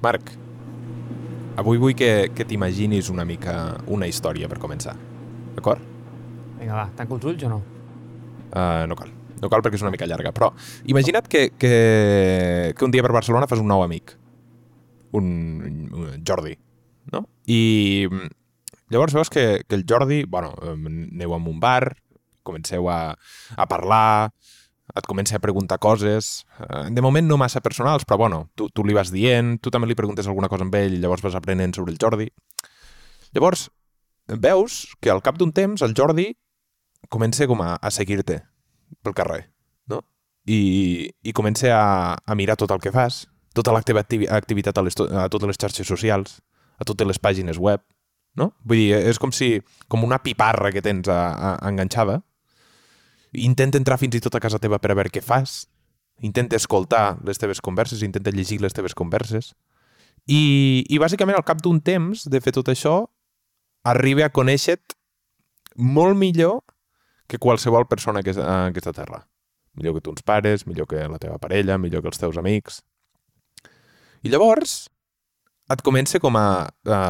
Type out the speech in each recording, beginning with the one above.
Marc, avui vull que, que t'imaginis una mica una història per començar. D'acord? Vinga, va, tanco els ulls o no? Uh, no cal. No cal perquè és una mica llarga, però imagina't que, que, que un dia per Barcelona fas un nou amic. Un, un Jordi, no? I mm, llavors veus que, que el Jordi, bueno, aneu a un bar, comenceu a, a parlar, et comença a preguntar coses, eh, de moment no massa personals, però bueno, tu, tu li vas dient, tu també li preguntes alguna cosa amb ell, llavors vas aprenent sobre el Jordi. Llavors, veus que al cap d'un temps el Jordi comença com a, a seguir-te pel carrer, no? I, i comença a, a mirar tot el que fas, tota la teva activitat a, les, a totes les xarxes socials, a totes les pàgines web, no? Vull dir, és com si, com una piparra que tens a, a, enganxada, intenta entrar fins i tot a casa teva per a veure què fas, intenta escoltar les teves converses, intenta llegir les teves converses, i, i bàsicament al cap d'un temps de fer tot això, arriba a conèixer-te molt millor que qualsevol persona que és a aquesta terra. Millor que uns pares, millor que la teva parella, millor que els teus amics. I llavors et comença com a, a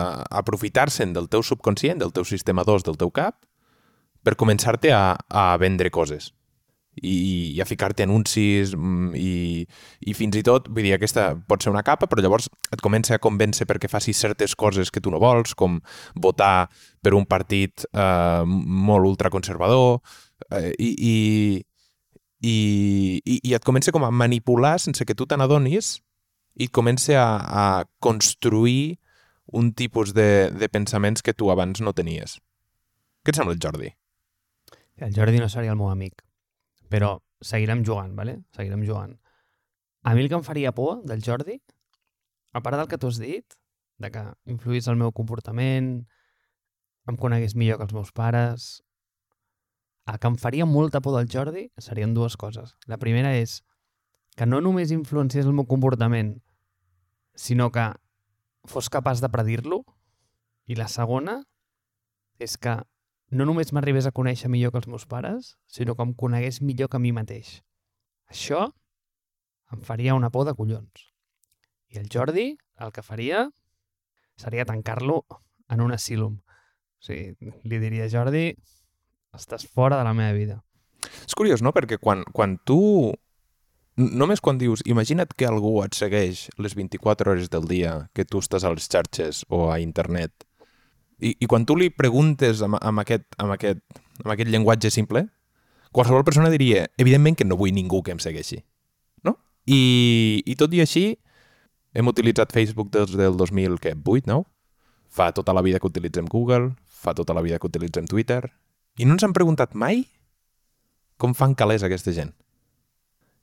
aprofitar-se'n del teu subconscient, del teu sistema 2, del teu cap, per començar-te a, a vendre coses i, i a ficar-te anuncis mm, i, i fins i tot, vull dir, aquesta pot ser una capa, però llavors et comença a convèncer perquè facis certes coses que tu no vols, com votar per un partit eh, molt ultraconservador eh, i, i, i, i, i et comença com a manipular sense que tu te n'adonis i et comença a, a construir un tipus de, de pensaments que tu abans no tenies. Què et sembla Jordi? El Jordi no seria el meu amic, però seguirem jugant, ¿vale? seguirem jugant. A mi el que em faria por del Jordi, a part del que tu has dit, de que influís el meu comportament, em conegués millor que els meus pares... El que em faria molta por del Jordi serien dues coses. La primera és que no només influenciés el meu comportament, sinó que fos capaç de predir-lo. I la segona és que no només m'arribés a conèixer millor que els meus pares, sinó que em conegués millor que a mi mateix. Això em faria una por de collons. I el Jordi el que faria seria tancar-lo en un asílum. O sigui, li diria, Jordi, estàs fora de la meva vida. És curiós, no? Perquè quan, quan tu... Només quan dius, imagina't que algú et segueix les 24 hores del dia que tu estàs a les xarxes o a internet i, i quan tu li preguntes amb, amb, aquest, amb, aquest, amb aquest llenguatge simple, qualsevol persona diria, evidentment que no vull ningú que em segueixi. No? I, i tot i així, hem utilitzat Facebook des del 2008, no? Fa tota la vida que utilitzem Google, fa tota la vida que utilitzem Twitter, i no ens han preguntat mai com fan calés aquesta gent.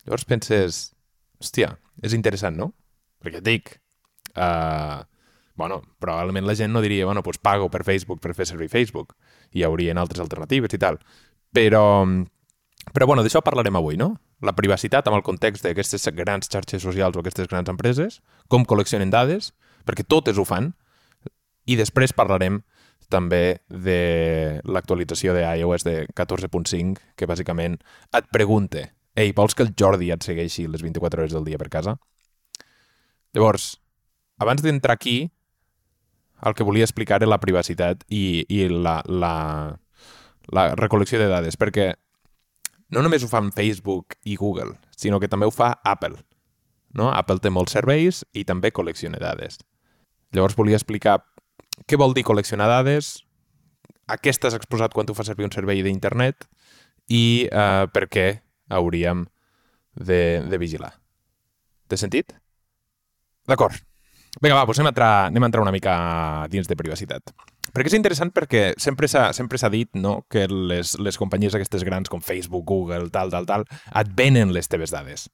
Llavors penses, hòstia, és interessant, no? Perquè et dic, uh, bueno, probablement la gent no diria, bueno, pues pago per Facebook per fer servir Facebook. Hi haurien altres alternatives i tal. Però, però bueno, d'això parlarem avui, no? La privacitat amb el context d'aquestes grans xarxes socials o aquestes grans empreses, com col·leccionen dades, perquè totes ho fan, i després parlarem també de l'actualització de iOS de 14.5, que bàsicament et pregunta ei, vols que el Jordi et segueixi les 24 hores del dia per casa? Llavors, abans d'entrar aquí, el que volia explicar era la privacitat i, i la, la, la recol·lecció de dades, perquè no només ho fan Facebook i Google, sinó que també ho fa Apple. No? Apple té molts serveis i també col·lecciona dades. Llavors volia explicar què vol dir col·leccionar dades, a què estàs exposat quan tu fas servir un servei d'internet i eh, per què hauríem de, de vigilar. Té sentit? D'acord. Vinga, va, doncs anem a, entrar, anem a entrar una mica dins de privacitat. Perquè és interessant perquè sempre s'ha dit no, que les, les companyies aquestes grans com Facebook, Google, tal, tal, tal, et venen les teves dades.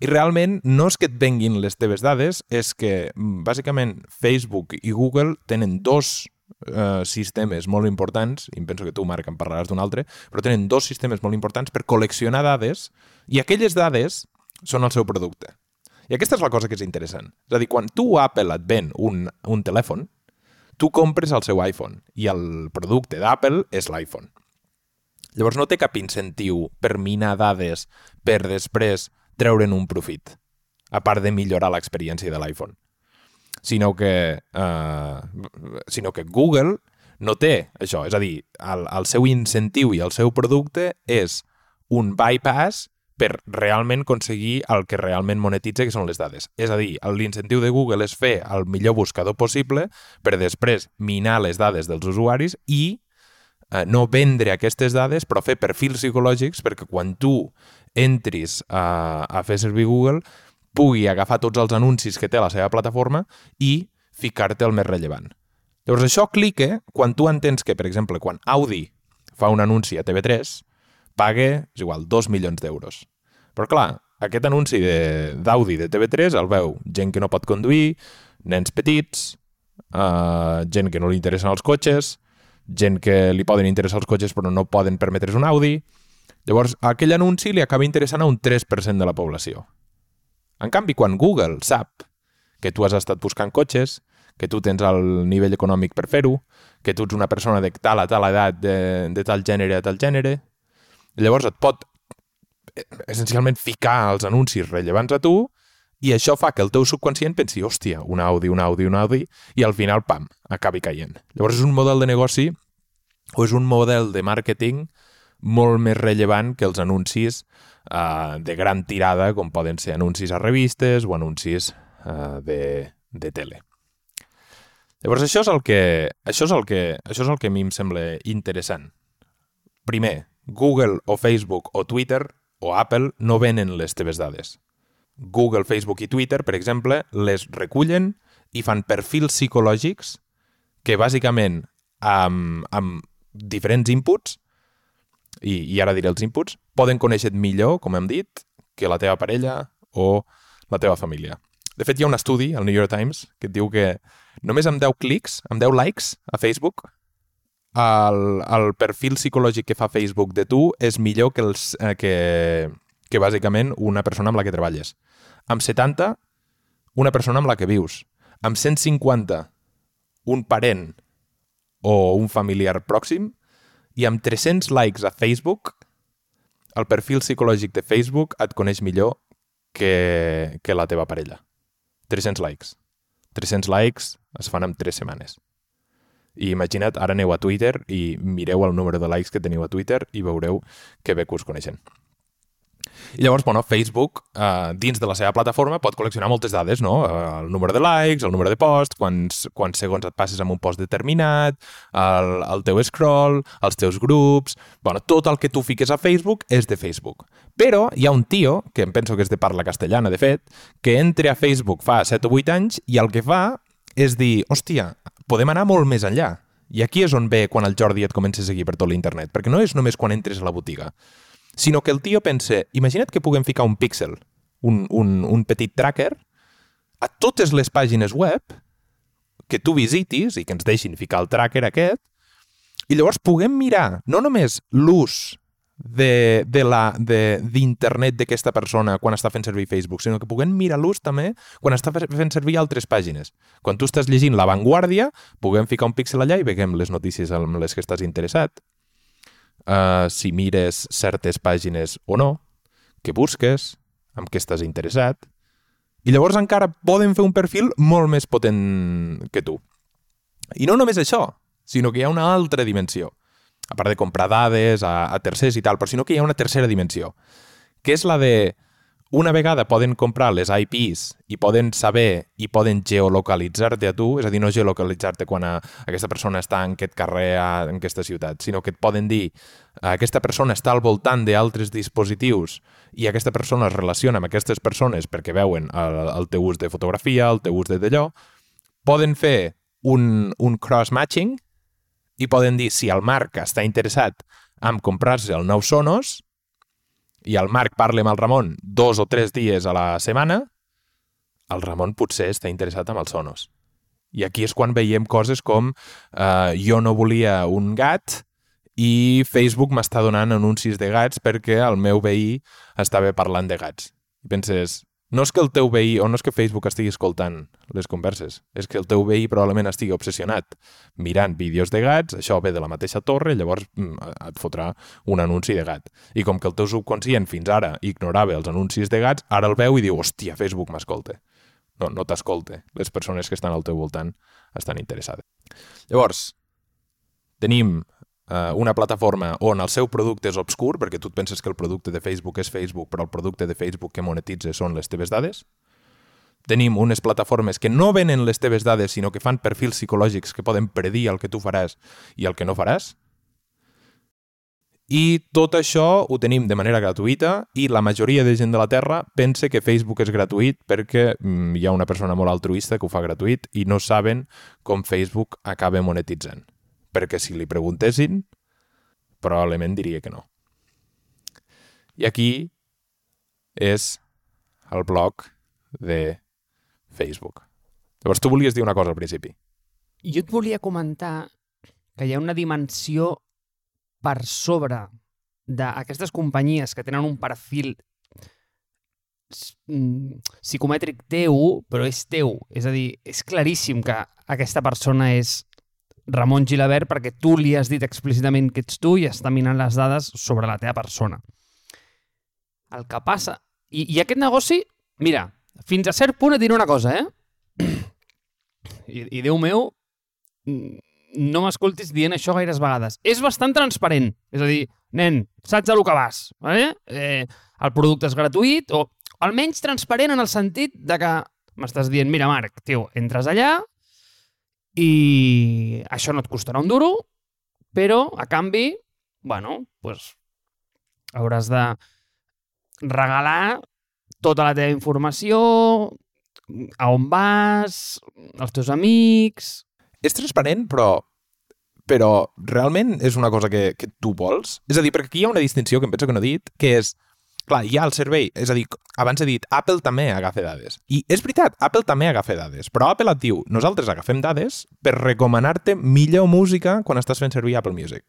I realment no és que et venguin les teves dades, és que mm, bàsicament Facebook i Google tenen dos eh, sistemes molt importants, i penso que tu, Marc, en parlaràs d'un altre, però tenen dos sistemes molt importants per col·leccionar dades i aquelles dades són el seu producte. I aquesta és la cosa que és interessant. És a dir, quan tu Apple et ven un, un telèfon, tu compres el seu iPhone i el producte d'Apple és l'iPhone. Llavors no té cap incentiu per minar dades per després treure'n un profit, a part de millorar l'experiència de l'iPhone. sinó que, eh, sinó que Google no té això. És a dir, el, el seu incentiu i el seu producte és un bypass per realment aconseguir el que realment monetitza, que són les dades. És a dir, l'incentiu de Google és fer el millor buscador possible per després minar les dades dels usuaris i eh, no vendre aquestes dades, però fer perfils psicològics perquè quan tu entris a, a fer servir Google pugui agafar tots els anuncis que té la seva plataforma i ficar-te el més rellevant. Llavors, això clica quan tu entens que, per exemple, quan Audi fa un anunci a TV3, paga, és igual, 2 milions d'euros. Però clar, aquest anunci d'Audi de, de TV3 el veu gent que no pot conduir, nens petits, uh, gent que no li interessen els cotxes, gent que li poden interessar els cotxes però no poden permetre's un Audi. Llavors, aquell anunci li acaba interessant a un 3% de la població. En canvi, quan Google sap que tu has estat buscant cotxes, que tu tens el nivell econòmic per fer-ho, que tu ets una persona de tal a tal edat, de, de tal gènere a tal gènere, llavors et pot eh, essencialment ficar els anuncis rellevants a tu i això fa que el teu subconscient pensi, hòstia, un Audi, un Audi, un Audi, i al final, pam, acabi caient. Llavors és un model de negoci o és un model de màrqueting molt més rellevant que els anuncis uh, de gran tirada, com poden ser anuncis a revistes o anuncis uh, de, de tele. Llavors, això és el que, això és el que, això és el que a mi em sembla interessant. Primer, Google o Facebook o Twitter o Apple no venen les teves dades. Google, Facebook i Twitter, per exemple, les recullen i fan perfils psicològics que bàsicament amb, amb diferents inputs i, i ara diré els inputs, poden conèixer millor, com hem dit, que la teva parella o la teva família. De fet, hi ha un estudi al New York Times que et diu que només amb 10 clics, amb 10 likes a Facebook, el, el perfil psicològic que fa Facebook de tu és millor que, els, eh, que, que bàsicament una persona amb la que treballes. Amb 70, una persona amb la que vius. Amb 150, un parent o un familiar pròxim i amb 300 likes a Facebook, el perfil psicològic de Facebook et coneix millor que, que la teva parella. 300 likes. 300 likes es fan en 3 setmanes. I imagina't, ara aneu a Twitter i mireu el número de likes que teniu a Twitter i veureu que bé que us coneixen. I llavors, bueno, Facebook, eh, dins de la seva plataforma, pot col·leccionar moltes dades, no? Eh, el número de likes, el número de posts, quants, quants segons et passes amb un post determinat, el, el teu scroll, els teus grups... Bueno, tot el que tu fiques a Facebook és de Facebook. Però hi ha un tio, que em penso que és de parla castellana, de fet, que entra a Facebook fa 7 o 8 anys i el que fa és dir, hòstia, podem anar molt més enllà. I aquí és on ve quan el Jordi et comença a seguir per tot l'internet, perquè no és només quan entres a la botiga sinó que el tio pense, imagina't que puguem ficar un píxel, un, un, un petit tracker, a totes les pàgines web que tu visitis i que ens deixin ficar el tracker aquest, i llavors puguem mirar no només l'ús d'internet d'aquesta persona quan està fent servir Facebook, sinó que puguem mirar l'ús també quan està fent servir altres pàgines. Quan tu estàs llegint La Vanguardia, puguem ficar un píxel allà i veiem les notícies amb les que estàs interessat uh, si mires certes pàgines o no, que busques, amb què estàs interessat, i llavors encara poden fer un perfil molt més potent que tu. I no només això, sinó que hi ha una altra dimensió. A part de comprar dades a, a tercers i tal, però sinó que hi ha una tercera dimensió, que és la de una vegada poden comprar les IPs i poden saber i poden geolocalitzar-te a tu, és a dir, no geolocalitzar-te quan a, aquesta persona està en aquest carrer, a, en aquesta ciutat, sinó que et poden dir aquesta persona està al voltant d'altres dispositius i aquesta persona es relaciona amb aquestes persones perquè veuen el, el teu ús de fotografia, el teu ús de d'allò, poden fer un, un cross-matching i poden dir si el Marc està interessat en comprar-se el nou Sonos, i el Marc parla amb el Ramon dos o tres dies a la setmana, el Ramon potser està interessat en els sonos. I aquí és quan veiem coses com eh, jo no volia un gat i Facebook m'està donant anuncis de gats perquè el meu veí estava parlant de gats. I penses, no és que el teu veí, o no és que Facebook estigui escoltant les converses, és que el teu veí probablement estigui obsessionat mirant vídeos de gats, això ve de la mateixa torre, llavors mm, et fotrà un anunci de gat. I com que el teu subconscient fins ara ignorava els anuncis de gats, ara el veu i diu, hòstia, Facebook m'escolta. no, no t'escolte. Les persones que estan al teu voltant estan interessades. Llavors, tenim eh, una plataforma on el seu producte és obscur, perquè tu et penses que el producte de Facebook és Facebook, però el producte de Facebook que monetitza són les teves dades. Tenim unes plataformes que no venen les teves dades, sinó que fan perfils psicològics que poden predir el que tu faràs i el que no faràs. I tot això ho tenim de manera gratuïta i la majoria de gent de la Terra pensa que Facebook és gratuït perquè mm, hi ha una persona molt altruista que ho fa gratuït i no saben com Facebook acaba monetitzant. Perquè si li preguntessin, probablement diria que no. I aquí és el blog de Facebook. Llavors tu volies dir una cosa al principi. Jo et volia comentar que hi ha una dimensió per sobre d'aquestes companyies que tenen un perfil mm, psicomètric teu, però és teu. És a dir, és claríssim que aquesta persona és Ramon Gilabert perquè tu li has dit explícitament que ets tu i està minant les dades sobre la teva persona. El que passa... I, i aquest negoci, mira, fins a cert punt et diré una cosa, eh? I, i Déu meu, no m'escoltis dient això gaires vegades. És bastant transparent. És a dir, nen, saps a lo que vas. Vale? Eh, el producte és gratuït o almenys transparent en el sentit de que m'estàs dient, mira, Marc, tio, entres allà i això no et costarà un duro, però, a canvi, bueno, pues, hauràs de regalar tota la teva informació, a on vas, els teus amics... És transparent, però però realment és una cosa que, que tu vols? És a dir, perquè aquí hi ha una distinció que em penso que no he dit, que és, clar, hi ha el servei, és a dir, abans he dit, Apple també agafa dades. I és veritat, Apple també agafa dades, però Apple et diu, nosaltres agafem dades per recomanar-te millor música quan estàs fent servir Apple Music.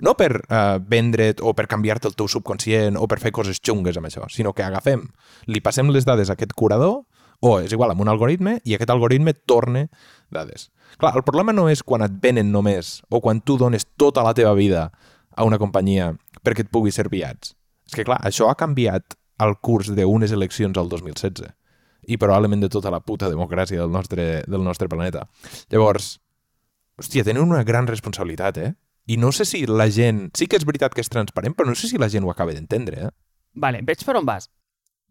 No per uh, vendre't o per canviar-te el teu subconscient o per fer coses xungues amb això, sinó que agafem, li passem les dades a aquest curador o és igual amb un algoritme i aquest algoritme torna dades. Clar, el problema no és quan et venen només o quan tu dones tota la teva vida a una companyia perquè et pugui ser viats. És que, clar, això ha canviat el curs d'unes eleccions al 2016 i probablement de tota la puta democràcia del nostre, del nostre planeta. Llavors, hòstia, tenen una gran responsabilitat, eh? I no sé si la gent... Sí que és veritat que és transparent, però no sé si la gent ho acaba d'entendre, eh? Vale, veig per on vas.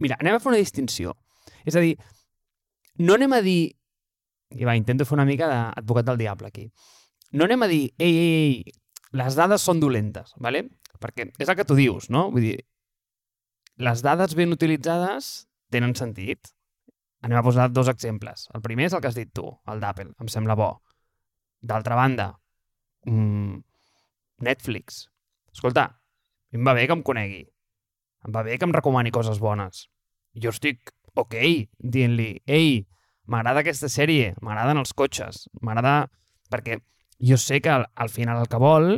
Mira, anem a fer una distinció. És a dir, no anem a dir... I va, intento fer una mica d'advocat del diable aquí. No anem a dir, ei, ei, ei, les dades són dolentes, ¿vale? perquè és el que tu dius, no? Vull dir, les dades ben utilitzades tenen sentit. Anem a posar dos exemples. El primer és el que has dit tu, el d'Apple, em sembla bo. D'altra banda, mmm, Netflix. Escolta, em va bé que em conegui. Em va bé que em recomani coses bones. Jo estic ok dient-li, ei, m'agrada aquesta sèrie, m'agraden els cotxes, m'agrada... Perquè jo sé que al, al final el que vol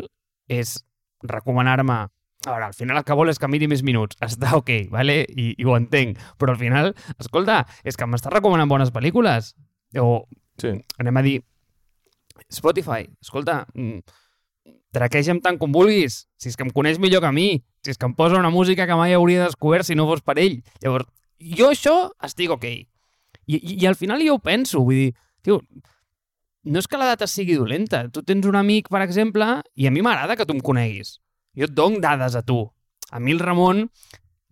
és recomanar-me a veure, al final el que vol és que miri més minuts. Està ok, vale? I, i ho entenc. Però al final, escolta, és que m'està recomanant bones pel·lícules. O Sí. anem a dir Spotify, escolta, mm, traqueja'm tant com vulguis, si és que em coneix millor que a mi, si és que em posa una música que mai hauria descobert si no fos per ell. Llavors, jo això estic ok. I, i, i al final jo ho penso, vull dir, tio, no és que la data sigui dolenta. Tu tens un amic, per exemple, i a mi m'agrada que tu em coneguis. Jo et dono dades a tu. A mi el Ramon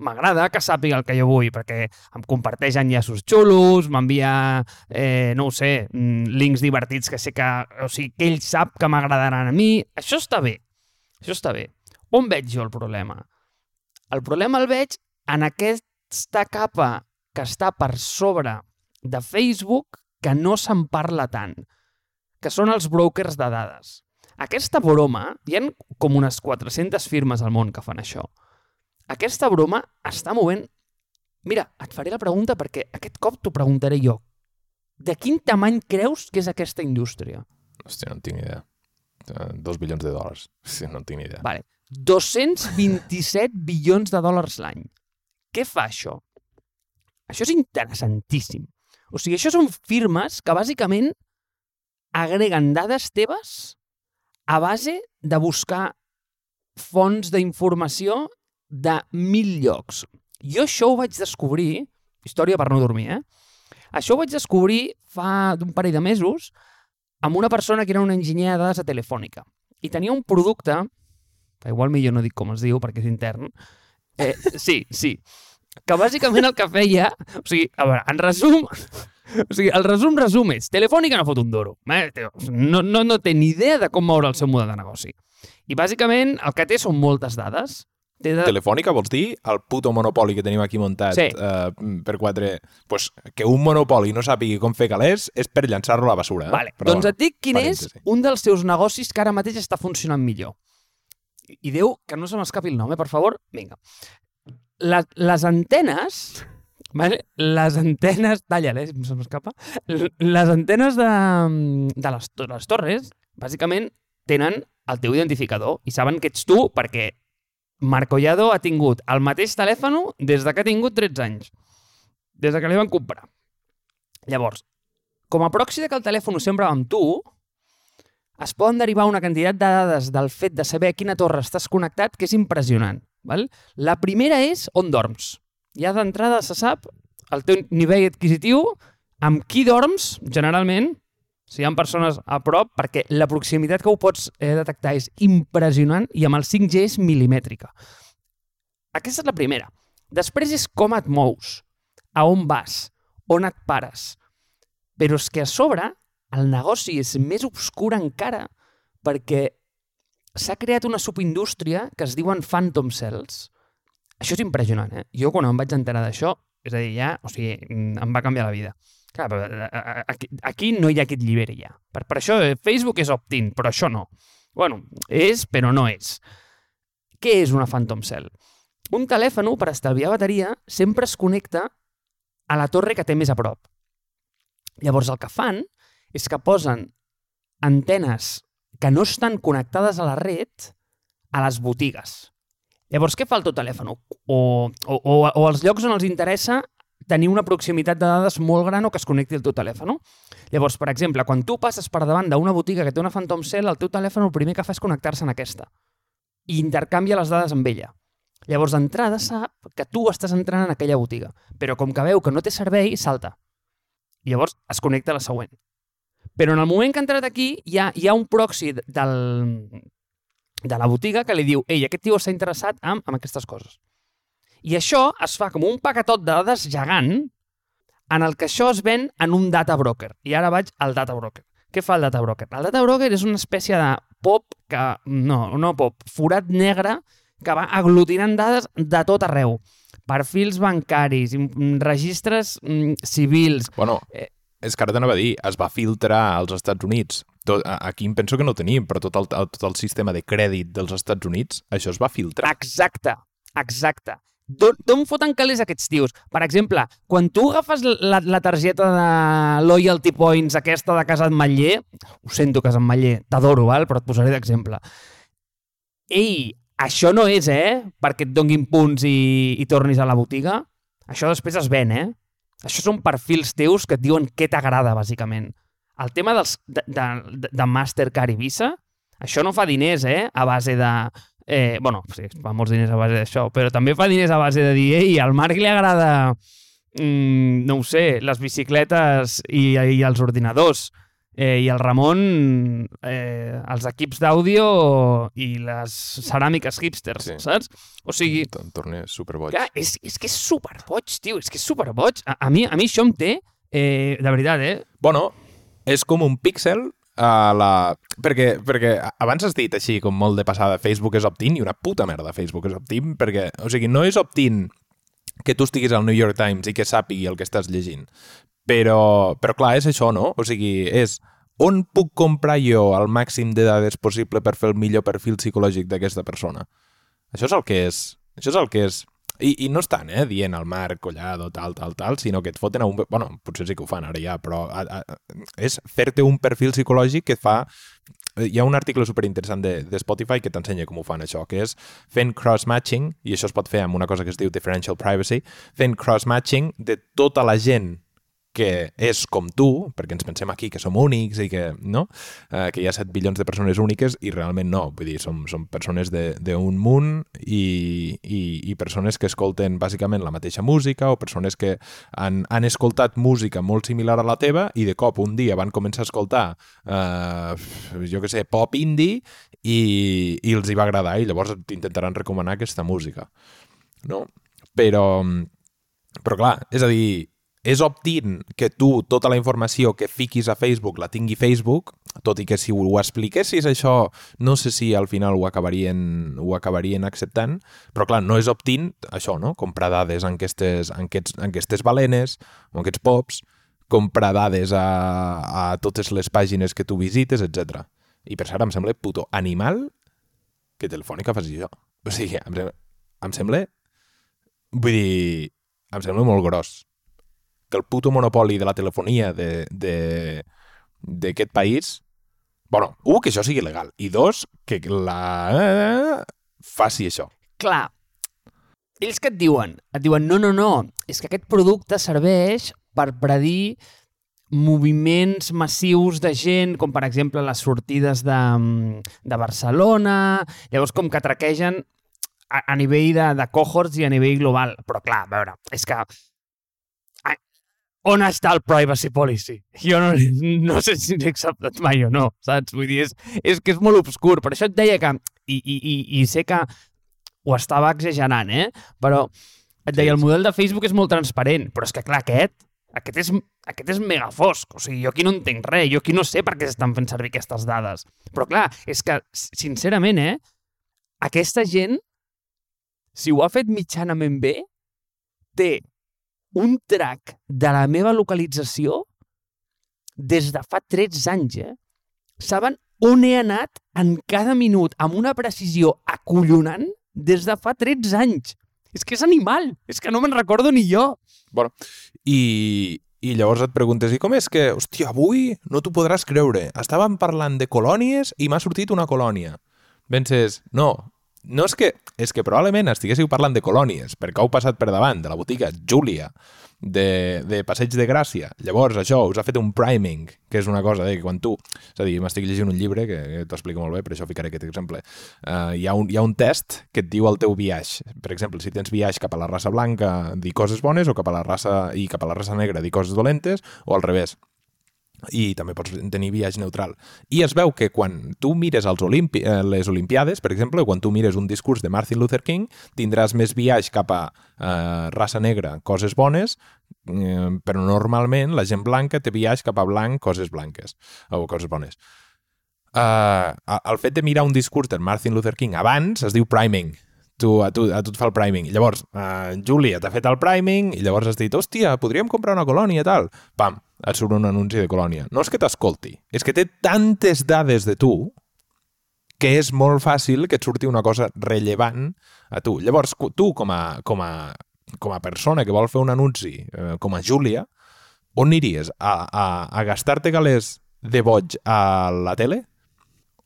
m'agrada que sàpiga el que jo vull, perquè em comparteix enllaços xulos, m'envia, eh, no ho sé, mm, links divertits que sé que... O sigui, que ell sap que m'agradaran a mi. Això està bé. Això està bé. On veig jo el problema? El problema el veig en aquesta capa que està per sobre de Facebook que no se'n parla tant, que són els brokers de dades. Aquesta broma, hi ha com unes 400 firmes al món que fan això. Aquesta broma està movent... Mira, et faré la pregunta perquè aquest cop t'ho preguntaré jo. De quin tamany creus que és aquesta indústria? Hòstia, no en tinc idea. Eh, Dos bilions de dòlars. Sí, no en tinc idea. Vale. 227 bilions de dòlars l'any. Què fa això? Això és interessantíssim. O sigui, això són firmes que bàsicament agreguen dades teves a base de buscar fonts d'informació de mil llocs. Jo això ho vaig descobrir, història per no dormir, eh? Això ho vaig descobrir fa d'un parell de mesos amb una persona que era una enginyer de dades a Telefònica. I tenia un producte, igual millor no dic com es diu perquè és intern, eh, sí, sí, que bàsicament el que feia... O sigui, a veure, en resum... O sigui, el resum resum és Telefònica no fot un duro. Eh? No, no, no té ni idea de com moure el seu model de negoci. I bàsicament el que té són moltes dades. Té de... Telefònica vols dir el puto monopoli que tenim aquí muntat Sí. eh, per quatre... Pues, que un monopoli no sàpigui com fer calés és per llançar-lo a la basura. Eh? Vale. doncs et dic quin és parèntesi. un dels seus negocis que ara mateix està funcionant millor. I- Déu, que no se m'escapi el nom, eh, per favor. Vinga. Les, les antenes... Vale? Les antenes... Talla, eh, se m'escapa. Les antenes de, de, les, de les torres, bàsicament, tenen el teu identificador i saben que ets tu perquè Marc Collado ha tingut el mateix telèfon des de que ha tingut 13 anys. Des de que li van comprar. Llavors, com a proxy de que el telèfon sempre va amb tu, es poden derivar una quantitat de dades del fet de saber a quina torre estàs connectat que és impressionant. Val? La primera és on dorms. Ja d'entrada se sap el teu nivell adquisitiu, amb qui dorms, generalment, si hi ha persones a prop, perquè la proximitat que ho pots eh, detectar és impressionant i amb el 5G és milimètrica. Aquesta és la primera. Després és com et mous, a on vas, on et pares. Però és que a sobre el negoci és més obscur encara perquè s'ha creat una subindústria que es diuen Phantom Cells. Això és impressionant, eh? Jo quan em vaig enterar d'això, és a dir, ja, o sigui, em va canviar la vida. Clar, però eh, eh, aquí, aquí no hi ha aquest lliberi ja. Per, per això eh, Facebook és opt-in, però això no. Bueno, és, però no és. Què és una Phantom Cell? Un telèfon, per estalviar bateria, sempre es connecta a la torre que té més a prop. Llavors el que fan és que posen antenes que no estan connectades a la red a les botigues. Llavors, què fa el teu telèfon? O, o, o, o als llocs on els interessa tenir una proximitat de dades molt gran o que es connecti al teu telèfon. Llavors, per exemple, quan tu passes per davant d'una botiga que té una Phantom Cell, el teu telèfon el primer que fa és connectar-se en aquesta i intercanvia les dades amb ella. Llavors, d'entrada sap que tu estàs entrant en aquella botiga, però com que veu que no té servei, salta. Llavors es connecta a la següent. Però en el moment que ha entrat aquí, hi ha, hi ha un proxy del, de la botiga que li diu ei, aquest tio està interessat en, en aquestes coses. I això es fa com un paquetot de dades gegant en el que això es ven en un data broker. I ara vaig al data broker. Què fa el data broker? El data broker és una espècie de pop que... No, no pop, forat negre que va aglutinant dades de tot arreu. Perfils bancaris, registres mm, civils, Bueno, Eh. és que ara t'anava a dir, es va filtrar als Estats Units. Tot, aquí em penso que no tenim, però tot el, tot el sistema de crèdit dels Estats Units, això es va filtrar. Exacte, exacte. D'on foten calés aquests tios? Per exemple, quan tu agafes la, la targeta de Loyalty Points, aquesta de Casa Ametller, ho sento, Casa Ametller, t'adoro, val? però et posaré d'exemple. Ei, això no és, eh? Perquè et donguin punts i, i tornis a la botiga. Això després es ven, eh? Això són perfils teus que et diuen què t'agrada, bàsicament. El tema dels, de, de, de Mastercard i Visa, això no fa diners, eh? A base de... Eh, bueno, sí, fa molts diners a base d'això, però també fa diners a base de dir ei, al Marc li agrada, mm, no ho sé, les bicicletes i, i els ordinadors, eh, i el Ramon eh, els equips d'àudio i les ceràmiques hipsters, Sí. saps? O sigui, Em torna superboig. Clar, és, és que és superboig, tio, és que és superboig. A, a, mi, a mi això em té, eh, de veritat, eh? Bueno, és com un píxel a la... Perquè, perquè abans has dit així, com molt de passada, Facebook és opt-in i una puta merda Facebook és opt-in, perquè, o sigui, no és opt-in que tu estiguis al New York Times i que sàpigui el que estàs llegint. Però, però clar, és això, no? O sigui, és on puc comprar jo el màxim de dades possible per fer el millor perfil psicològic d'aquesta persona? Això és el que és. Això és el que és. I, I no estan, eh, dient al Marc Collado, tal, tal, tal, sinó que et foten a un... Bueno, potser sí que ho fan ara ja, però a, a, és fer-te un perfil psicològic que fa... Hi ha un article superinteressant de, de Spotify que t'ensenya com ho fan això, que és fent cross-matching, i això es pot fer amb una cosa que es diu differential privacy, fent cross-matching de tota la gent que és com tu, perquè ens pensem aquí que som únics i que, no? Eh, que hi ha 7 bilions de persones úniques i realment no, vull dir, som, som persones d'un munt i, i, i persones que escolten bàsicament la mateixa música o persones que han, han escoltat música molt similar a la teva i de cop un dia van començar a escoltar eh, jo que sé, pop indie i, i els hi va agradar i llavors t'intentaran recomanar aquesta música no? Però, però clar, és a dir, és optint que tu tota la informació que fiquis a Facebook la tingui Facebook, tot i que si ho expliquessis això, no sé si al final ho acabarien, ho acabarien acceptant, però clar, no és optint això, no? comprar dades en aquestes, en aquests, en aquestes balenes en aquests pops, comprar dades a, a totes les pàgines que tu visites, etc. I per cert, em sembla puto animal que Telefònica faci això. O sigui, em em sembla Vull dir, em sembla molt gros que el puto monopoli de la telefonia d'aquest país... bueno, un, que això sigui legal, i dos, que la... Faci això. Clar, ells que et diuen? Et diuen, no, no, no, és que aquest producte serveix per predir moviments massius de gent, com per exemple les sortides de, de Barcelona, llavors com que traquegen a, a nivell de, de cohorts i a nivell global. Però clar, a veure, és que on està el privacy policy? Jo no, no sé si n'he acceptat mai o no, saps? Vull dir, és, és que és molt obscur. Per això et deia que... I, i, i, i sé que ho estava exagerant, eh? Però et deia, el model de Facebook és molt transparent, però és que, clar, aquest, aquest és, aquest és mega fosc. O sigui, jo aquí no entenc res, jo aquí no sé per què s'estan fent servir aquestes dades. Però, clar, és que, sincerament, eh, aquesta gent si ho ha fet mitjanament bé, té un track de la meva localització des de fa 13 anys, eh? Saben on he anat en cada minut amb una precisió acollonant des de fa 13 anys. És que és animal, és que no me'n recordo ni jo. Bueno, i, i llavors et preguntes, i com és que, hòstia, avui no t'ho podràs creure, estàvem parlant de colònies i m'ha sortit una colònia. Penses, no, no és que, és que probablement estiguéssiu parlant de colònies, perquè heu passat per davant de la botiga Júlia, de, de Passeig de Gràcia. Llavors, això us ha fet un priming, que és una cosa de que quan tu... És a dir, m'estic llegint un llibre que, que t'ho explica molt bé, per això ficaré aquest exemple. Uh, hi, ha un, hi ha un test que et diu el teu viatge. Per exemple, si tens viatge cap a la raça blanca, dir coses bones, o cap a la raça, i cap a la raça negra, dir coses dolentes, o al revés i també pots tenir viatge neutral. I es veu que quan tu mires els Olimpi eh, les Olimpiades, per exemple, quan tu mires un discurs de Martin Luther King, tindràs més viatge cap a eh, raça negra, coses bones, eh, però normalment la gent blanca té viatge cap a blanc, coses blanques, o coses bones. Uh, el fet de mirar un discurs de Martin Luther King abans es diu priming, tu, a, tu, a tu et fa el priming. Llavors, uh, Júlia t'ha fet el priming i llavors has dit, hòstia, podríem comprar una colònia i tal. Pam, et surt un anunci de colònia. No és que t'escolti, és que té tantes dades de tu que és molt fàcil que et surti una cosa rellevant a tu. Llavors, tu, com a, com a, com a persona que vol fer un anunci, eh, com a Júlia, on aniries? A, a, a gastar-te galers de boig a la tele?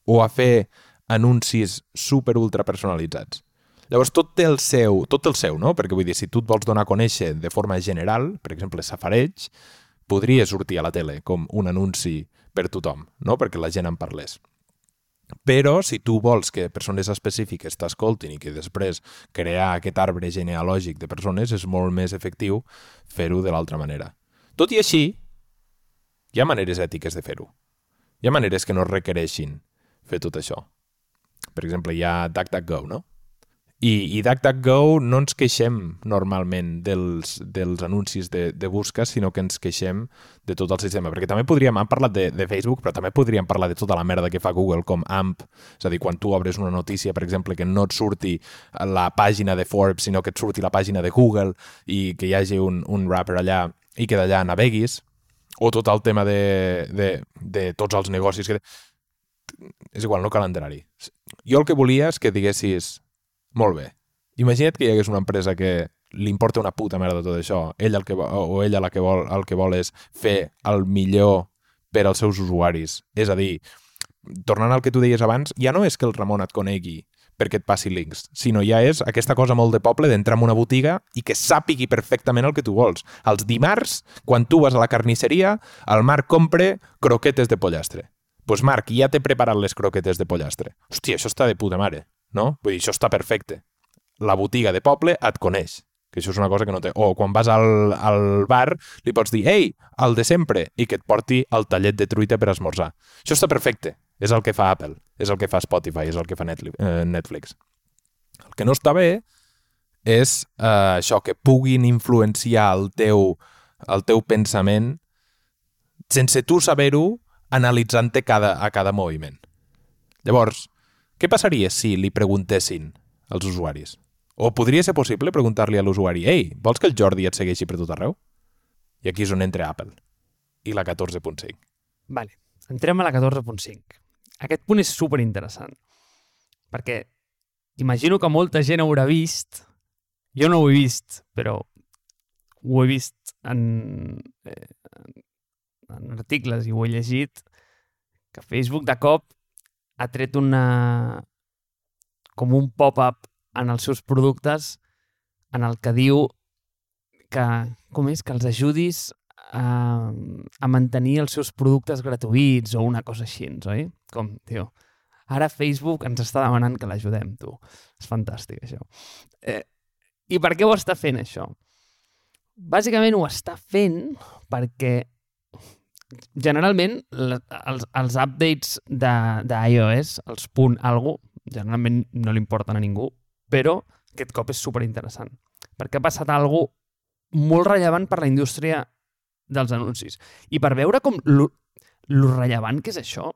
O a fer anuncis super ultra personalitzats? Llavors, tot té el seu, tot el seu, no? Perquè vull dir, si tu et vols donar a conèixer de forma general, per exemple, safareig, podria sortir a la tele com un anunci per tothom, no? perquè la gent en parlés. Però si tu vols que persones específiques t'escoltin i que després crear aquest arbre genealògic de persones és molt més efectiu fer-ho de l'altra manera. Tot i així, hi ha maneres ètiques de fer-ho. Hi ha maneres que no requereixin fer tot això. Per exemple, hi ha DuckDuckGo, no? I, i DuckDuckGo no ens queixem normalment dels, dels anuncis de, de busca, sinó que ens queixem de tot el sistema. Perquè també podríem, hem parlat de, de Facebook, però també podríem parlar de tota la merda que fa Google com AMP. És a dir, quan tu obres una notícia, per exemple, que no et surti la pàgina de Forbes, sinó que et surti la pàgina de Google i que hi hagi un, un rapper allà i que d'allà naveguis, o tot el tema de, de, de tots els negocis que... És igual, no cal enterar-hi. Jo el que volia és que diguessis molt bé. Imagina't que hi hagués una empresa que li importa una puta merda tot això, ell el que, o ella la que vol, el que vol és fer el millor per als seus usuaris. És a dir, tornant al que tu deies abans, ja no és que el Ramon et conegui perquè et passi links, sinó ja és aquesta cosa molt de poble d'entrar en una botiga i que sàpigui perfectament el que tu vols. Els dimarts, quan tu vas a la carnisseria, el Marc compre croquetes de pollastre. Doncs pues Marc, ja t'he preparat les croquetes de pollastre. Hòstia, això està de puta mare, no? Vull dir, això està perfecte. La botiga de poble et coneix que això és una cosa que no té. O quan vas al, al bar li pots dir, ei, el de sempre, i que et porti el tallet de truita per esmorzar. Això està perfecte. És el que fa Apple, és el que fa Spotify, és el que fa eh, Netflix. El que no està bé és eh, això, que puguin influenciar el teu, el teu pensament sense tu saber-ho analitzant-te cada, a cada moviment. Llavors, què passaria si li preguntessin als usuaris? O podria ser possible preguntar-li a l'usuari «Ei, vols que el Jordi et segueixi per tot arreu?» I aquí és on entra Apple i la 14.5. Vale, entrem a la 14.5. Aquest punt és super interessant perquè imagino que molta gent haurà vist, jo no ho he vist, però ho he vist en, eh, en articles i ho he llegit, que Facebook de cop ha tret una com un pop-up en els seus productes en el que diu que, com és, que els ajudis a, a mantenir els seus productes gratuïts o una cosa així, oi? Com, tio, ara Facebook ens està demanant que l'ajudem, tu. És fantàstic, això. Eh, I per què ho està fent, això? Bàsicament ho està fent perquè generalment els, els updates d'iOS, els punt algo, generalment no li importen a ningú, però aquest cop és super interessant. Perquè ha passat algo molt rellevant per la indústria dels anuncis. I per veure com lo, lo rellevant que és això,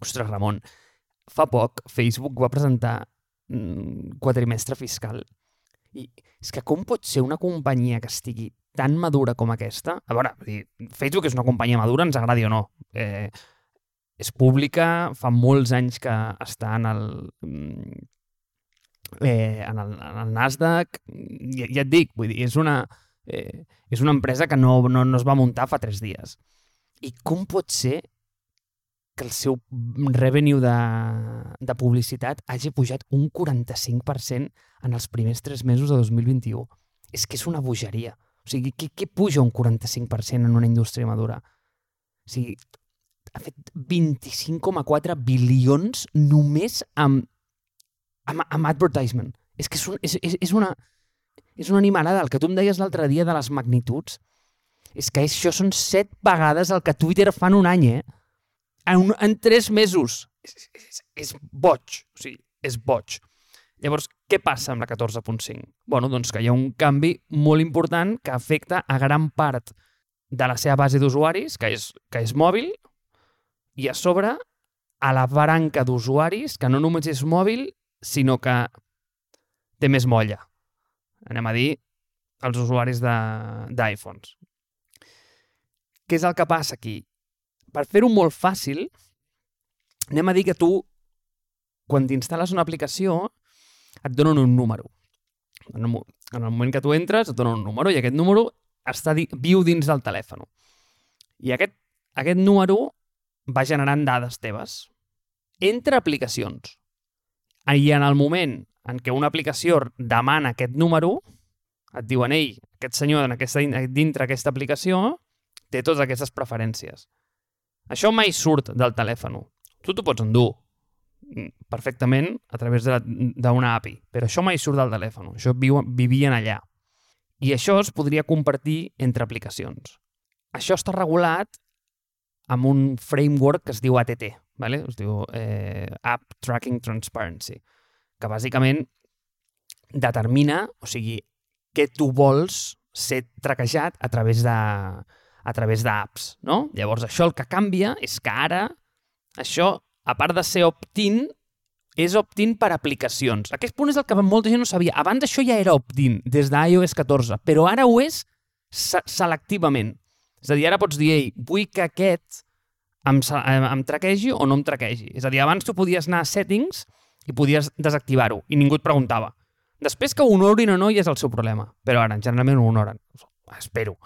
ostres, Ramon, fa poc Facebook va presentar mm, quadrimestre fiscal. I és que com pot ser una companyia que estigui tan madura com aquesta? A veure, Facebook és una companyia madura, ens agradi o no. Eh, és pública, fa molts anys que està en el, mm, eh, en, el, en el Nasdaq, ja, ja et dic, vull dir, és una, eh, és una empresa que no, no, no es va muntar fa tres dies. I com pot ser que el seu revenue de, de publicitat hagi pujat un 45% en els primers tres mesos de 2021? És que és una bogeria. O sigui, què, què puja un 45% en una indústria madura? O sigui, ha fet 25,4 bilions només amb, amb, amb advertisement. És que és, un, és, és, és una és una animalada. El que tu em deies l'altre dia de les magnituds, és que això són set vegades el que Twitter fa en un any, eh? En, un, en tres mesos. És, és, és boig. O sigui, és boig. Llavors, què passa amb la 14.5? Bueno, doncs que hi ha un canvi molt important que afecta a gran part de la seva base d'usuaris, que, és, que és mòbil, i a sobre a la branca d'usuaris que no només és mòbil, sinó que té més molla anem a dir, els usuaris d'iPhones. Què és el que passa aquí? Per fer-ho molt fàcil, anem a dir que tu, quan t'instal·les una aplicació, et donen un número. En el moment que tu entres, et donen un número i aquest número està viu dins del telèfon. I aquest, aquest número va generant dades teves entre aplicacions. I en el moment en què una aplicació demana aquest número, et diuen, ei, aquest senyor en aquesta, dintre aquesta aplicació té totes aquestes preferències. Això mai surt del telèfon. Tu t'ho pots endur perfectament a través d'una API, però això mai surt del telèfon. Això viu, vivien allà. I això es podria compartir entre aplicacions. Això està regulat amb un framework que es diu ATT, ¿vale? es diu eh, App Tracking Transparency que bàsicament determina, o sigui, què tu vols ser traquejat a través de a través d'apps, no? Llavors, això el que canvia és que ara això, a part de ser opt-in, és opt-in per aplicacions. Aquest punt és el que molta gent no sabia. Abans això ja era opt-in, des d'iOS 14, però ara ho és selectivament. És a dir, ara pots dir, ei, vull que aquest em, em traquegi o no em traquegi. És a dir, abans tu podies anar a settings i podies desactivar-ho i ningú et preguntava. Després que ho honorin o no ja és el seu problema, però ara generalment ho honoren. Espero.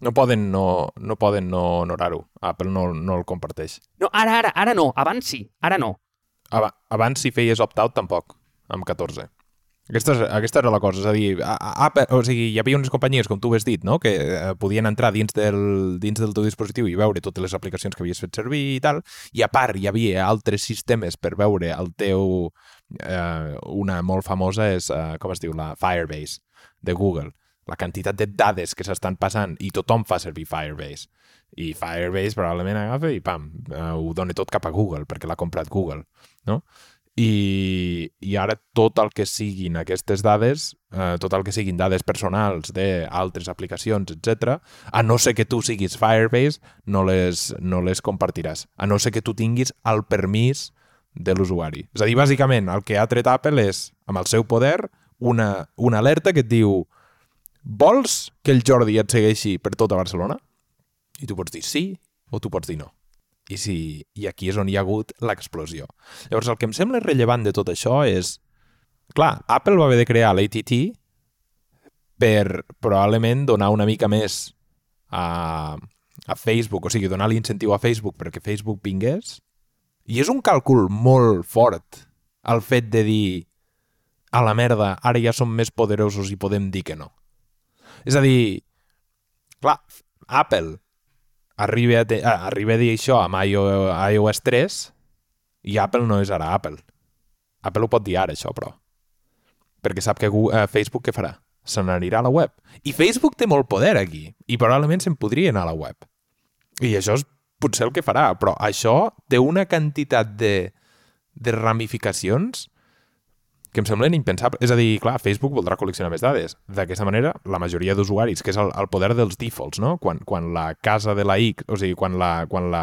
No poden no, no, poden no honorar-ho. Apple no, no el comparteix. No, ara, ara, ara no. Abans sí, ara no. Aba abans si feies opt-out tampoc. amb 14. Aquesta, és, aquesta era la cosa, és a dir, a, a, Apple, o sigui, hi havia unes companyies, com tu has dit, no? que eh, podien entrar dins del, dins del teu dispositiu i veure totes les aplicacions que havies fet servir i tal, i a part hi havia altres sistemes per veure el teu... Eh, una molt famosa és, eh, com es diu, la Firebase de Google. La quantitat de dades que s'estan passant i tothom fa servir Firebase. I Firebase probablement agafa i pam, eh, ho dona tot cap a Google, perquè l'ha comprat Google, no? i, i ara tot el que siguin aquestes dades, eh, tot el que siguin dades personals d'altres aplicacions, etc, a no ser que tu siguis Firebase, no les, no les compartiràs. A no ser que tu tinguis el permís de l'usuari. És a dir, bàsicament, el que ha tret Apple és, amb el seu poder, una, una alerta que et diu vols que el Jordi et segueixi per tota Barcelona? I tu pots dir sí o tu pots dir no. I, si, I aquí és on hi ha hagut l'explosió. Llavors, el que em sembla rellevant de tot això és... Clar, Apple va haver de crear l'ATT per probablement donar una mica més a, a Facebook, o sigui, donar l'incentiu a Facebook perquè Facebook vingués. I és un càlcul molt fort el fet de dir a la merda, ara ja som més poderosos i podem dir que no. És a dir, clar, Apple arriba a, te, ah, arriba a dir això amb iOS 3 i Apple no és ara Apple. Apple ho pot dir ara, això, però. Perquè sap que Google, eh, Facebook què farà? Se n'anirà a la web. I Facebook té molt poder aquí, i probablement se'n podria anar a la web. I això és potser el que farà, però això té una quantitat de, de ramificacions que em semblen impensables. És a dir, clar, Facebook voldrà col·leccionar més dades. D'aquesta manera, la majoria d'usuaris, que és el, el poder dels defaults, no? Quan, quan la casa de la X, o sigui, quan la, quan la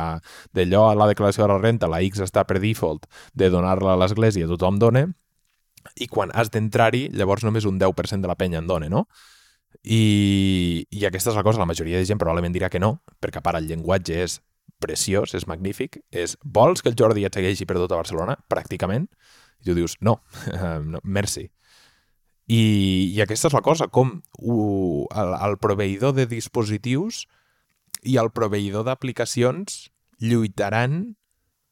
d'allò a la declaració de la renta, la X està per default de donar-la a l'església, tothom dona, i quan has d'entrar-hi, llavors només un 10% de la penya en dona, no? I, I aquesta és la cosa, la majoria de gent probablement dirà que no, perquè a part el llenguatge és preciós, és magnífic, és vols que el Jordi et segueixi per tota Barcelona? Pràcticament i tu dius, no, no merci. I, I aquesta és la cosa, com uh, el, el proveïdor de dispositius i el proveïdor d'aplicacions lluitaran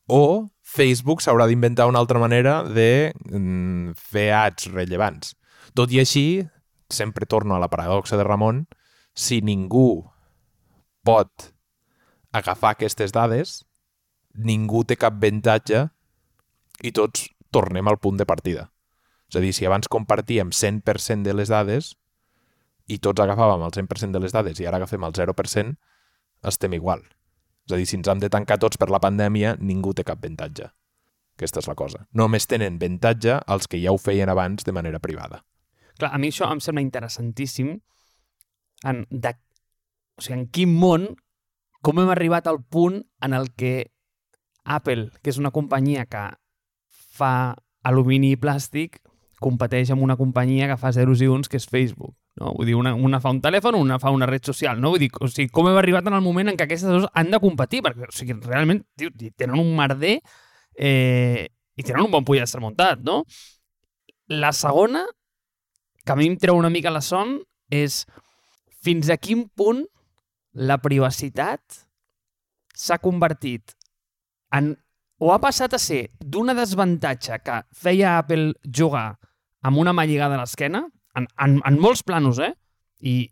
o Facebook s'haurà d'inventar una altra manera de mm, fer ads rellevants. Tot i així, sempre torno a la paradoxa de Ramon, si ningú pot agafar aquestes dades, ningú té cap avantatge i tots tornem al punt de partida. És a dir, si abans compartíem 100% de les dades i tots agafàvem el 100% de les dades i ara agafem el 0%, estem igual. És a dir, si ens hem de tancar tots per la pandèmia, ningú té cap avantatge. Aquesta és la cosa. Només tenen avantatge els que ja ho feien abans de manera privada. Clar, a mi això em sembla interessantíssim en, de, o sigui, en quin món, com hem arribat al punt en el que Apple, que és una companyia que fa alumini i plàstic competeix amb una companyia que fa zeros i uns, que és Facebook. No? Vull dir, una, una fa un telèfon, una fa una red social, no? Vull dir, o sigui, com hem arribat en el moment en què aquestes dues han de competir? Perquè, o sigui, realment, tio, tenen un merder eh, i tenen un bon pollastre muntat, no? La segona, que a mi em treu una mica la son, és fins a quin punt la privacitat s'ha convertit en o ha passat a ser d'una desavantatge que feia Apple jugar amb una mà lligada a l'esquena, en, en, en molts planos, eh? I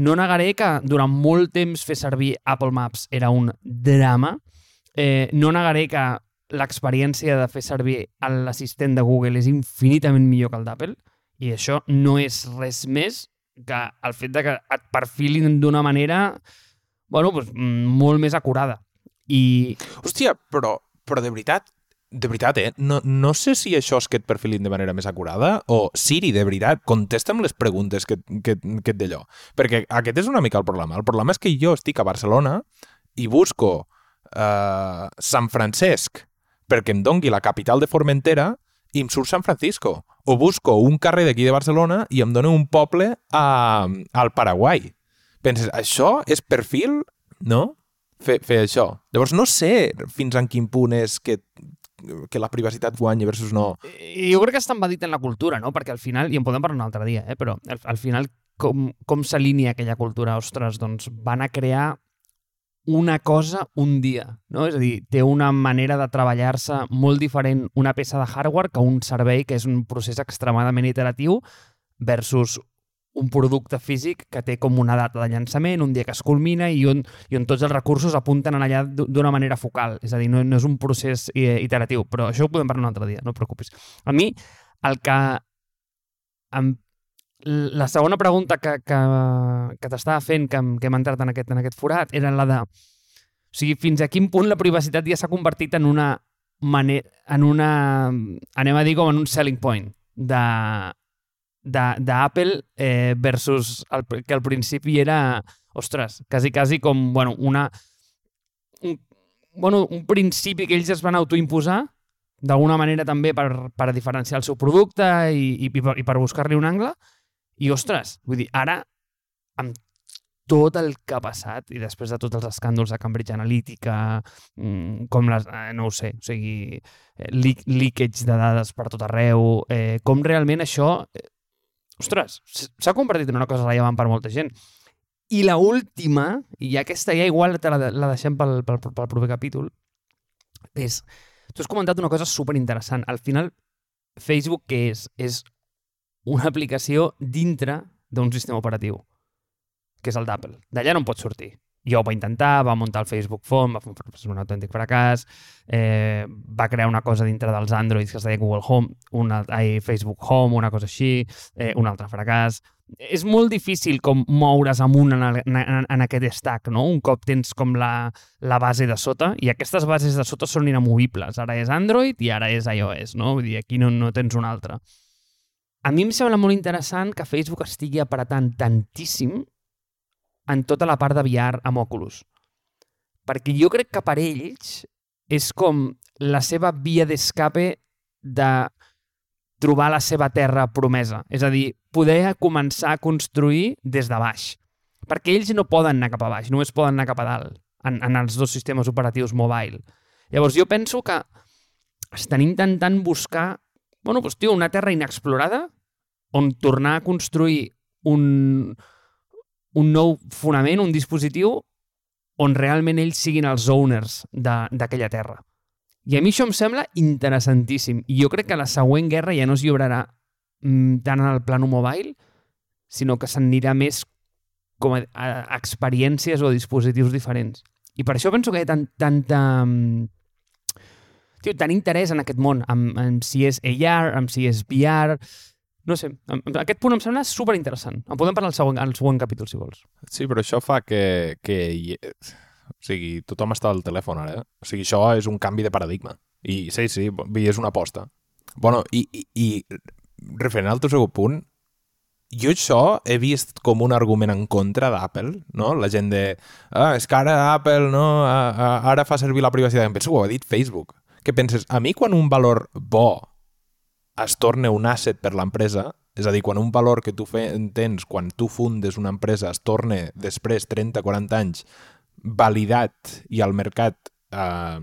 no negaré que durant molt temps fer servir Apple Maps era un drama. Eh, no negaré que l'experiència de fer servir l'assistent de Google és infinitament millor que el d'Apple i això no és res més que el fet de que et perfilin d'una manera bueno, doncs, molt més acurada. I... Hòstia, però però de veritat, de veritat, eh? No, no sé si això és que et perfilin de manera més acurada o Siri, de veritat, contesta'm les preguntes que, que, que et d'allò. Perquè aquest és una mica el problema. El problema és que jo estic a Barcelona i busco uh, Sant Francesc perquè em dongui la capital de Formentera i em surt San Francisco. O busco un carrer d'aquí de Barcelona i em dona un poble a, al Paraguai. Penses, això és perfil? No? Fer, fer això. Llavors no sé fins en quin punt és que que la privacitat guanyi versus no. I jo crec que està embedit en la cultura, no? Perquè al final, i en podem parlar un altre dia, eh? però al, al final com, com s'alinea aquella cultura? Ostres, doncs van a crear una cosa un dia, no? És a dir, té una manera de treballar-se molt diferent una peça de hardware que un servei que és un procés extremadament iteratiu versus un producte físic que té com una data de llançament, un dia que es culmina i on, i on tots els recursos apunten allà d'una manera focal. És a dir, no, no és un procés eh, iteratiu, però això ho podem parlar un altre dia, no et preocupis. A mi, el que... Em, la segona pregunta que, que, que t'estava fent, que, que hem entrat en aquest, en aquest forat, era la de... O sigui, fins a quin punt la privacitat ja s'ha convertit en una manera, en una, anem a dir com en un selling point de, d'Apple eh, versus el, que al principi era, ostres, quasi, quasi com, bueno, una... Un, bueno, un principi que ells es van autoimposar d'alguna manera també per, per diferenciar el seu producte i, i, i per, per buscar-li un angle. I, ostres, vull dir, ara, amb tot el que ha passat i després de tots els escàndols de Cambridge Analytica, mm, com les, eh, no ho sé, o sigui, eh, leakage de dades per tot arreu, eh, com realment això eh, ostres, s'ha convertit en una cosa rellevant per molta gent. I la última, i aquesta ja igual te la, la deixem pel, pel, pel proper capítol, és... Tu has comentat una cosa super interessant. Al final, Facebook què és? És una aplicació dintre d'un sistema operatiu, que és el d'Apple. D'allà no en pots sortir jo ho va intentar, va muntar el Facebook Phone, va fer un autèntic fracàs, eh, va crear una cosa dintre dels Androids que es deia Google Home, una, ai, Facebook Home, una cosa així, eh, un altre fracàs. És molt difícil com moure's amunt en, el, en, en aquest stack, no? Un cop tens com la, la base de sota, i aquestes bases de sota són inamovibles. Ara és Android i ara és iOS, no? Vull dir, aquí no, no tens una altra. A mi em sembla molt interessant que Facebook estigui apretant tantíssim en tota la part de VR amb Oculus. Perquè jo crec que per ells és com la seva via d'escape de trobar la seva terra promesa. És a dir, poder començar a construir des de baix. Perquè ells no poden anar cap a baix, només poden anar cap a dalt en, en els dos sistemes operatius mobile. Llavors jo penso que estan intentant buscar bueno, doncs, tio, una terra inexplorada on tornar a construir un, un nou fonament, un dispositiu on realment ells siguin els owners d'aquella terra. I a mi això em sembla interessantíssim. I jo crec que la següent guerra ja no es lliurarà mm, tant en el plano mobile, sinó que s'anirà més com a, a, a experiències o dispositius diferents. I per això penso que hi ha tant, tanta... Mm, tio, tant interès en aquest món, amb, amb si és AR, amb si és VR, no sé, aquest punt em sembla super interessant. En podem parlar al següent, al següent capítol, si vols. Sí, però això fa que, que o sigui, tothom està al telèfon ara. Eh? O sigui, això és un canvi de paradigma. I sí, sí, és una aposta. Bueno, i, i, i referent al teu segon punt, jo això he vist com un argument en contra d'Apple, no? La gent de, ah, és que ara Apple, no? ara fa servir la privacitat. Em penso, ho ha dit Facebook. Què penses? A mi quan un valor bo es torna un asset per l'empresa, és a dir, quan un valor que tu tens, quan tu fundes una empresa, es torna després 30-40 anys validat i al mercat eh,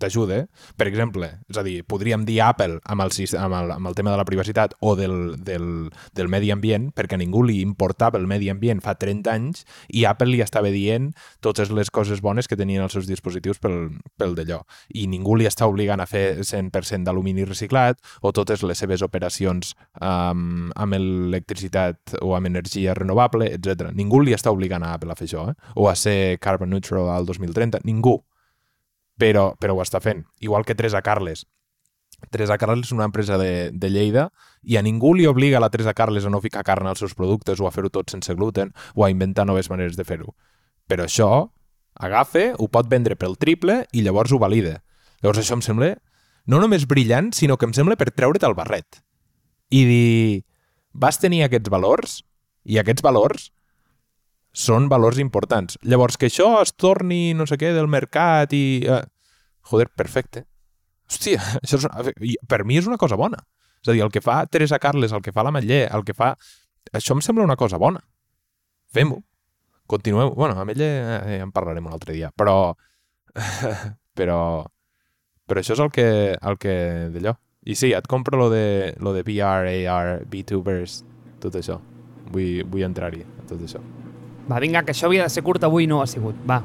t'ajuda. Per exemple, és a dir, podríem dir Apple amb el, amb el, amb el tema de la privacitat o del, del, del medi ambient, perquè a ningú li importava el medi ambient fa 30 anys i Apple li estava dient totes les coses bones que tenien els seus dispositius pel, pel d'allò. I ningú li està obligant a fer 100% d'alumini reciclat o totes les seves operacions um, amb electricitat o amb energia renovable, etc. Ningú li està obligant a Apple a fer això, eh? o a ser carbon neutral al 2030. Ningú però, però ho està fent. Igual que Teresa Carles. Teresa Carles és una empresa de, de Lleida i a ningú li obliga la Teresa Carles a no ficar carn als seus productes o a fer-ho tot sense gluten o a inventar noves maneres de fer-ho. Però això agafa, ho pot vendre pel triple i llavors ho valida. Llavors això em sembla no només brillant, sinó que em sembla per treure't el barret. I dir, vas tenir aquests valors i aquests valors són valors importants. Llavors, que això es torni no sé què del mercat i... Eh, joder, perfecte. Hòstia, això és, per mi és una cosa bona. És a dir, el que fa Teresa Carles, el que fa la Matller, el que fa... Això em sembla una cosa bona. Fem-ho. Continuem. Bueno, a Matller eh, en parlarem un altre dia, però... però... Però això és el que, el que d'allò. I sí, et compro lo de, lo de VR, AR, VTubers, tot això. Vull, vull entrar-hi, tot això. Va, vinga, que això havia de ser curt avui no ha sigut. Va,